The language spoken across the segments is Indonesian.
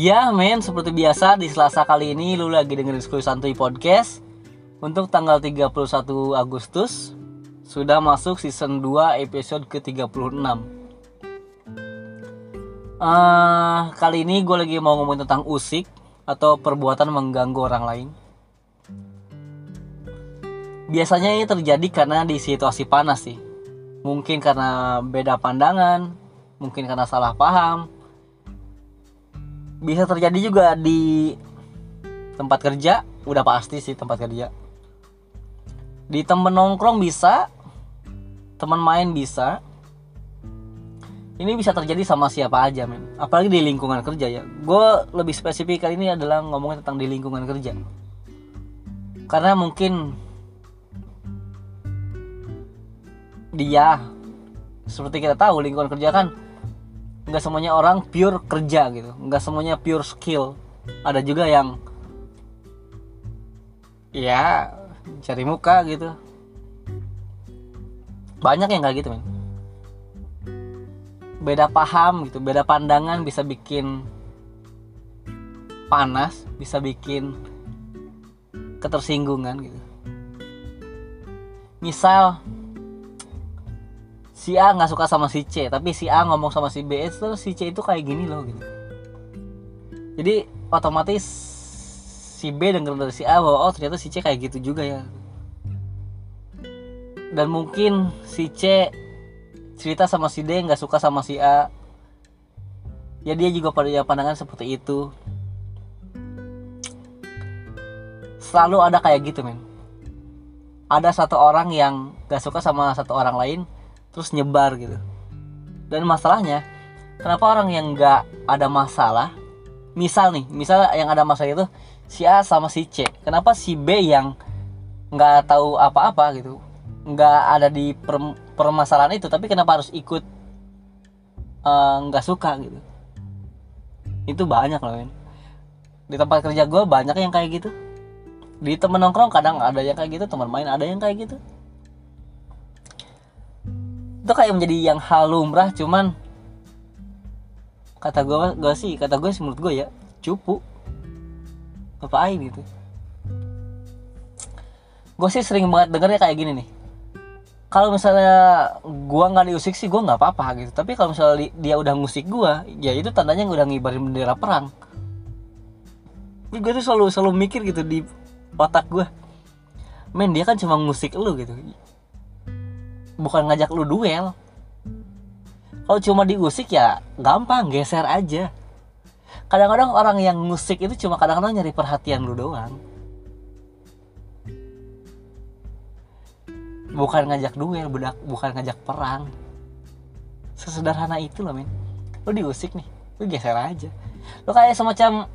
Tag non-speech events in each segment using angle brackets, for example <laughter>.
Ya men, seperti biasa di Selasa kali ini lu lagi dengerin Skuy Santuy Podcast. Untuk tanggal 31 Agustus Sudah masuk season 2 episode ke-36 uh, Kali ini gue lagi mau ngomongin tentang usik Atau perbuatan mengganggu orang lain. Biasanya ini terjadi karena di situasi panas sih. Mungkin karena beda pandangan Mungkin karena salah paham bisa terjadi juga di tempat kerja udah pasti sih tempat kerja. Di temen nongkrong bisa teman main bisa. Ini bisa terjadi sama siapa aja men. Apalagi di lingkungan kerja ya. Gue lebih spesifik kali ini adalah ngomongin tentang di lingkungan kerja. Karena mungkin dia seperti kita tahu lingkungan kerja kan nggak semuanya orang pure kerja gitu. Nggak semuanya pure skill. Ada juga yang ya cari muka gitu. Banyak yang kayak gitu men. Beda paham gitu beda pandangan bisa bikin panas bisa bikin ketersinggungan gitu. Misal si A nggak suka sama si C tapi si A ngomong sama si B terus si C itu kayak gini loh gitu. Jadi otomatis si B denger dari si A bahwa oh ternyata si C kayak gitu juga ya. Dan mungkin si C cerita sama si D nggak suka sama si A. Ya dia juga pada pandangan seperti itu. Selalu ada kayak gitu men. Ada satu orang yang gak suka sama satu orang lain terus nyebar gitu. Dan masalahnya kenapa orang yang nggak ada masalah misal nih misal yang ada masalah itu si A sama si C kenapa si B yang nggak tahu apa-apa gitu nggak ada di per, permasalahan itu tapi kenapa harus ikut eh, nggak uh, suka gitu? Itu banyak loh men. Di tempat kerja gue banyak yang kayak gitu. Di temen nongkrong kadang ada yang kayak gitu teman main ada yang kayak gitu itu kayak menjadi yang hal lumrah cuman kata gue gue sih kata gue sih menurut gue ya cupu. Apa aja gitu? Gue sih sering banget dengernya kayak gini nih. Kalau misalnya gue nggak diusik sih gue nggak apa-apa gitu. Tapi kalau misalnya dia udah ngusik gue ya itu tandanya udah ngibarin bendera perang. Gue tuh selalu selalu mikir gitu di otak gue men dia kan cuma ngusik lu gitu bukan ngajak lu duel. Kalau cuma diusik ya gampang geser aja. Kadang-kadang orang yang musik itu cuma kadang-kadang nyari perhatian lu doang. Bukan ngajak duel budak bukan ngajak perang. Sesederhana itu loh men. Lu diusik nih lu geser aja. Lu kayak semacam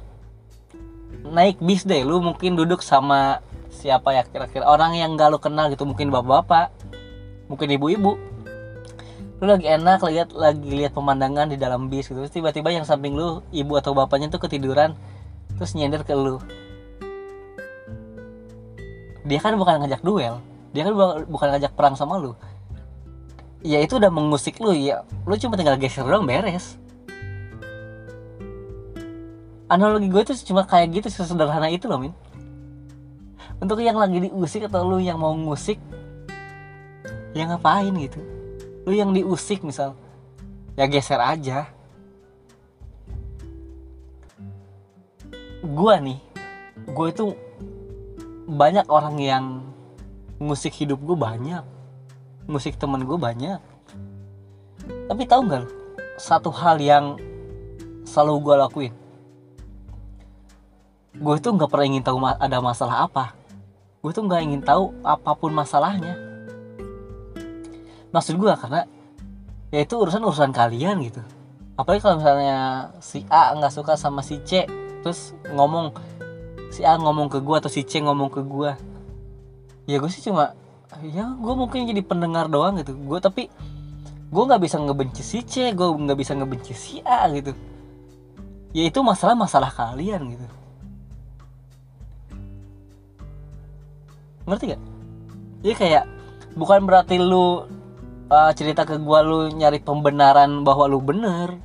naik bis deh lu mungkin duduk sama siapa ya kira-kira orang yang gak lu kenal gitu mungkin bapak-bapak mungkin ibu-ibu. Lu lagi enak lihat lagi lihat pemandangan di dalam bis gitu. Tiba-tiba yang samping lu ibu atau bapaknya tuh ketiduran. Terus nyender ke lu. Dia kan bukan ngajak duel. Dia kan bukan ngajak perang sama lu. Ya itu udah mengusik lu. Ya lu cuma tinggal geser doang beres. Analogi gue tuh cuma kayak gitu sesederhana itu loh min. Untuk yang lagi diusik atau lu yang mau ngusik ya ngapain gitu? Lu yang diusik misal ya geser aja. Gua nih gue itu banyak orang yang musik hidup gue banyak musik temen gue banyak. Tapi tahu nggak satu hal yang selalu gue lakuin. Gue tuh nggak pernah ingin tahu ada masalah apa. Gue tuh nggak ingin tahu apa pun masalahnya maksud gue karena ya itu urusan urusan kalian gitu. Apalagi kalau misalnya si A nggak suka sama si C terus ngomong si A ngomong ke gue atau si C ngomong ke gue ya gue sih cuma ya gue mungkin jadi pendengar doang gitu. Gue tapi gue nggak bisa ngebenci si C gue nggak bisa ngebenci si A gitu. Ya itu masalah masalah kalian gitu. Ngerti gak? Jadi kayak bukan berarti lu uh, cerita ke gua lu nyari pembenaran bahwa lu bener.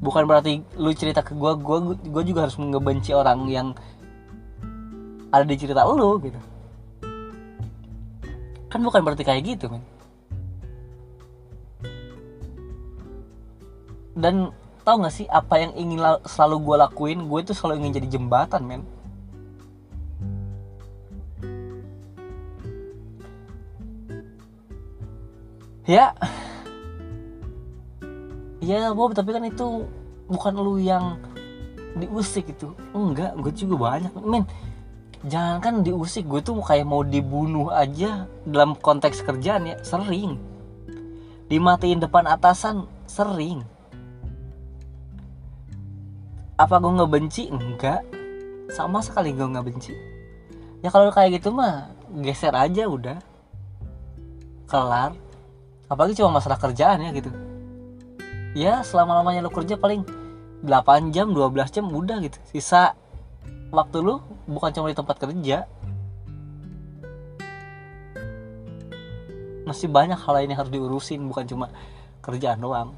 Bukan berarti lu cerita ke gue gue gue juga harus ngebenci orang yang ada di cerita lu gitu. Kan bukan berarti kayak gitu men. Dan tau gak sih apa yang ingin selalu gue lakuin? Gue itu selalu ingin jadi jembatan men ya. Ya Bob tapi kan itu bukan lu yang diusik itu. Enggak gue juga banyak. Men jangan kan diusik gue tuh kayak mau dibunuh aja dalam konteks kerjaan ya sering. Dimatiin depan atasan sering. Apa gue nggak benci? Enggak. Sama sekali gue nggak benci. Ya kalau kayak gitu mah geser aja udah. Kelar apalagi cuma masalah kerjaan ya gitu. Ya selama lamanya lu kerja paling 8 jam 12 jam udah gitu. Sisa waktu lu bukan cuma di tempat kerja. Masih banyak hal lain yang harus diurusin bukan cuma kerjaan doang.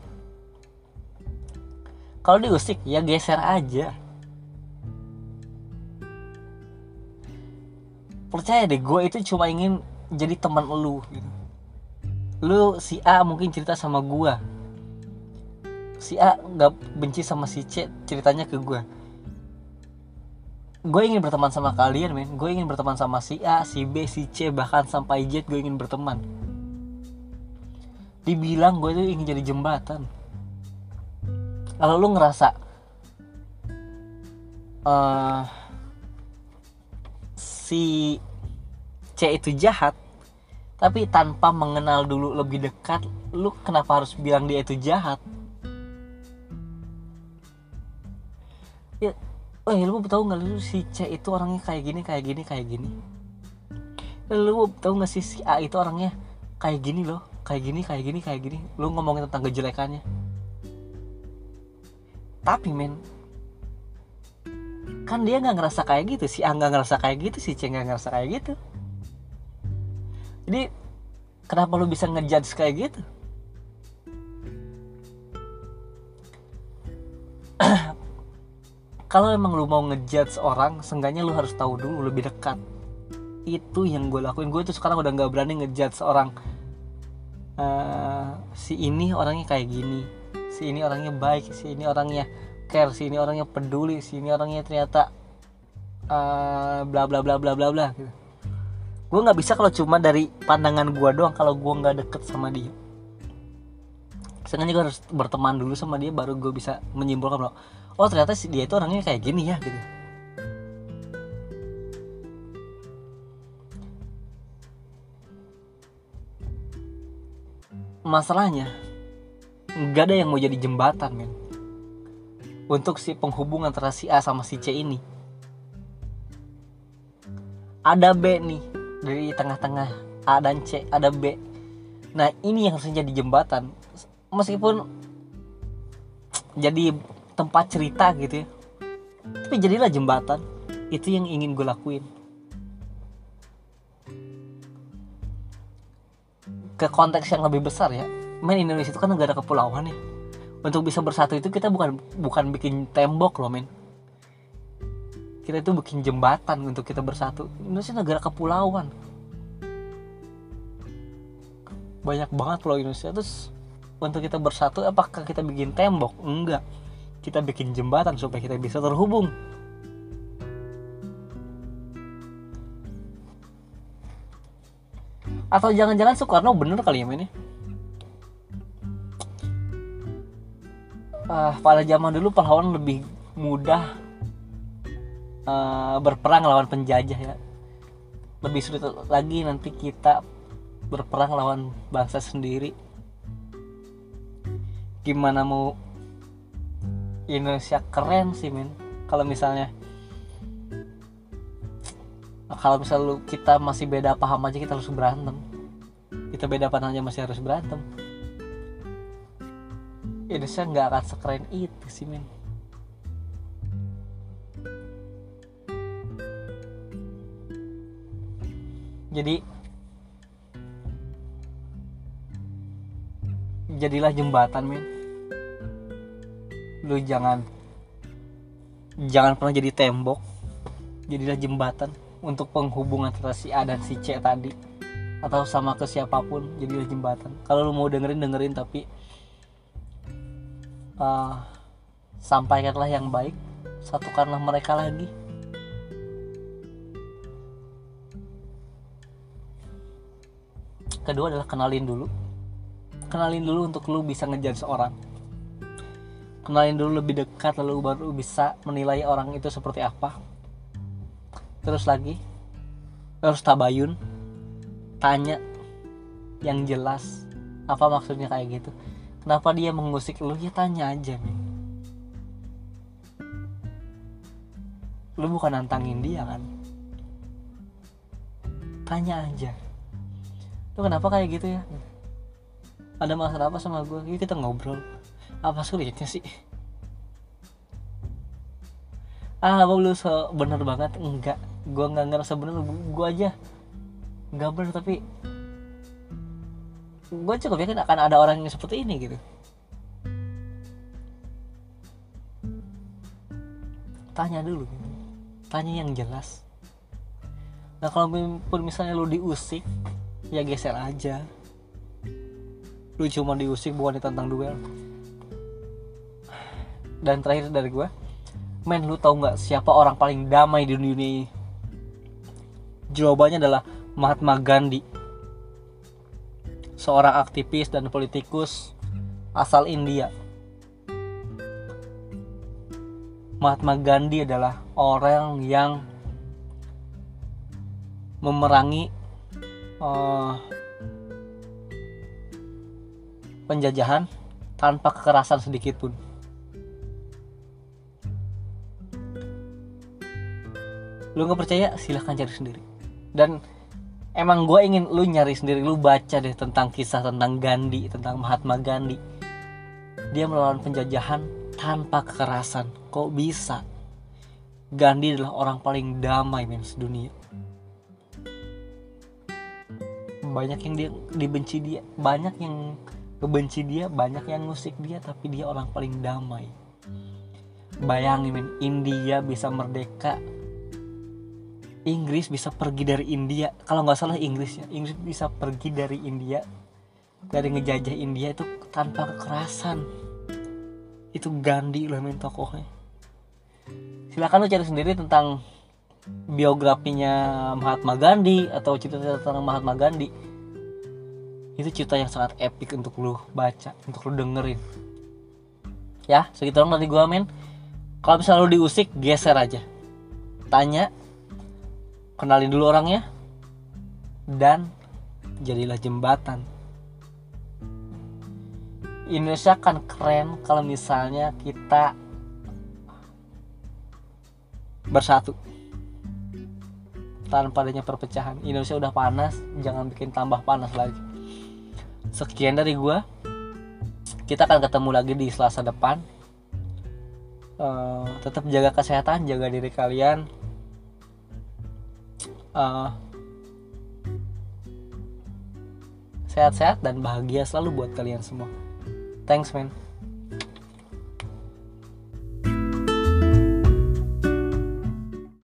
Kalau diusik ya geser aja. Percaya deh gue itu cuma ingin jadi teman lu gitu lu si A mungkin cerita sama gue si A nggak benci sama si C ceritanya ke gue gue ingin berteman sama kalian men. Gue ingin berteman sama si A si B si C bahkan sampai Z gue ingin berteman. Dibilang gue itu ingin jadi jembatan. Kalau lu ngerasa uh, si C itu jahat tapi tanpa mengenal dulu lebih dekat lu kenapa harus bilang dia itu jahat? Ya oh ya lu tahu nggak lu si C itu orangnya kayak gini kayak gini kayak gini? Lu tahu nggak sih si A itu orangnya kayak gini loh kayak gini kayak gini kayak gini? Lu ngomongin tentang kejelekannya. Tapi men kan dia nggak ngerasa kayak gitu si A nggak ngerasa kayak gitu si C nggak ngerasa kayak gitu jadi kenapa lu bisa ngejudge kayak gitu? <clears throat> Kalau emang lu mau ngejudge orang seenggaknya lu harus tahu dulu lebih dekat. Itu yang gue lakuin. Gue tuh sekarang udah nggak berani ngejudge orang uh, si ini orangnya kayak gini si ini orangnya baik si ini orangnya care si ini orangnya peduli si ini orangnya ternyata uh, bla bla bla bla bla bla gitu gue nggak bisa kalau cuma dari pandangan gue doang kalau gue nggak deket sama dia. Sengaja gue harus berteman dulu sama dia baru gue bisa menyimpulkan bahwa oh ternyata dia itu orangnya kayak gini ya gitu. Masalahnya nggak ada yang mau jadi jembatan men. Untuk si penghubung antara si A sama si C ini. Ada B nih dari tengah-tengah. A dan C ada B. Nah ini yang harusnya jadi jembatan. Meskipun jadi tempat cerita gitu ya. Tapi jadilah jembatan. Itu yang ingin gue lakuin. Ke konteks yang lebih besar ya. Main Indonesia itu kan negara kepulauan ya. Untuk bisa bersatu itu kita bukan bukan bikin tembok loh men kita itu bikin jembatan untuk kita bersatu. Indonesia negara kepulauan. Banyak banget pulau Indonesia. Terus untuk kita bersatu apakah kita bikin tembok? Enggak. Kita bikin jembatan supaya kita bisa terhubung. Atau jangan-jangan Soekarno bener kali ya ini uh, pada zaman dulu pahlawan lebih mudah uh, berperang lawan penjajah ya. Lebih sulit lagi nanti kita berperang lawan bangsa sendiri. Gimana mau Indonesia keren sih men? Kalau misalnya kalau misal lu kita masih beda paham aja kita harus berantem. Kita beda paham aja masih harus berantem. Indonesia nggak akan sekeren itu sih men jadi jadilah jembatan men. Lu jangan jangan pernah jadi tembok. Jadilah jembatan untuk penghubungan antara si A dan si C tadi. Atau sama ke siapa pun jadilah jembatan. Kalau lu mau dengerin dengerin tapi uh, sampaikanlah yang baik. Satukanlah mereka lagi kedua adalah kenalin dulu. Kenalin dulu untuk lu bisa ngejar seorang. Kenalin dulu lebih dekat lalu baru bisa menilai orang itu seperti apa. Terus lagi harus tabayun tanya yang jelas apa maksudnya kayak gitu. Kenapa dia mengusik lu? Ya tanya aja men. Lu bukan nantangin dia kan? Tanya aja lu kenapa kayak gitu ya? Ada masalah apa sama gue Yuk kita ngobrol. Apa sulitnya sih? Ah apa lu so bener banget? Enggak. Gue nggak ngerasa bener. Gue aja nggak bener tapi gue cukup yakin akan ada orang yang seperti ini gitu. Tanya dulu. Tanya yang jelas. Nah kalau pun misalnya lu diusik ya geser aja. Lu cuma diusik bukan ditantang duel. Dan terakhir dari gue men lu tau nggak siapa orang paling damai di dunia ini? Jawabannya adalah Mahatma Gandhi. Seorang aktivis dan politikus asal India. Mahatma Gandhi adalah orang yang memerangi uh, penjajahan tanpa kekerasan sedikit pun. Lu nggak percaya? Silahkan cari sendiri. Dan emang gue ingin lu nyari sendiri, lu baca deh tentang kisah tentang Gandhi, tentang Mahatma Gandhi. Dia melawan penjajahan tanpa kekerasan. Kok bisa? Gandhi adalah orang paling damai men sedunia. Banyak yang dia dibenci dia, banyak yang kebenci dia banyak yang ngusik dia tapi dia orang paling damai. Bayangin men India bisa merdeka. Inggris bisa pergi dari India. Kalau nggak salah Inggris ya Inggris bisa pergi dari India dari ngejajah India itu tanpa kekerasan. Itu Gandhi loh men tokohnya. Silakan lo cari sendiri tentang biografinya Mahatma Gandhi atau cerita tentang Mahatma Gandhi itu cerita yang sangat epic untuk lu baca untuk lu dengerin. Ya segitu dong dari gua men kalau misalnya lu diusik geser aja. Tanya kenalin dulu orangnya dan jadilah jembatan. Indonesia kan keren kalau misalnya kita bersatu tanpa adanya perpecahan. Indonesia udah panas jangan bikin tambah panas lagi. Sekian dari gue kita akan ketemu lagi di selasa depan. Uh, tetap jaga kesehatan jaga diri kalian. Uh, sehat-sehat dan bahagia selalu buat kalian semua. Thanks man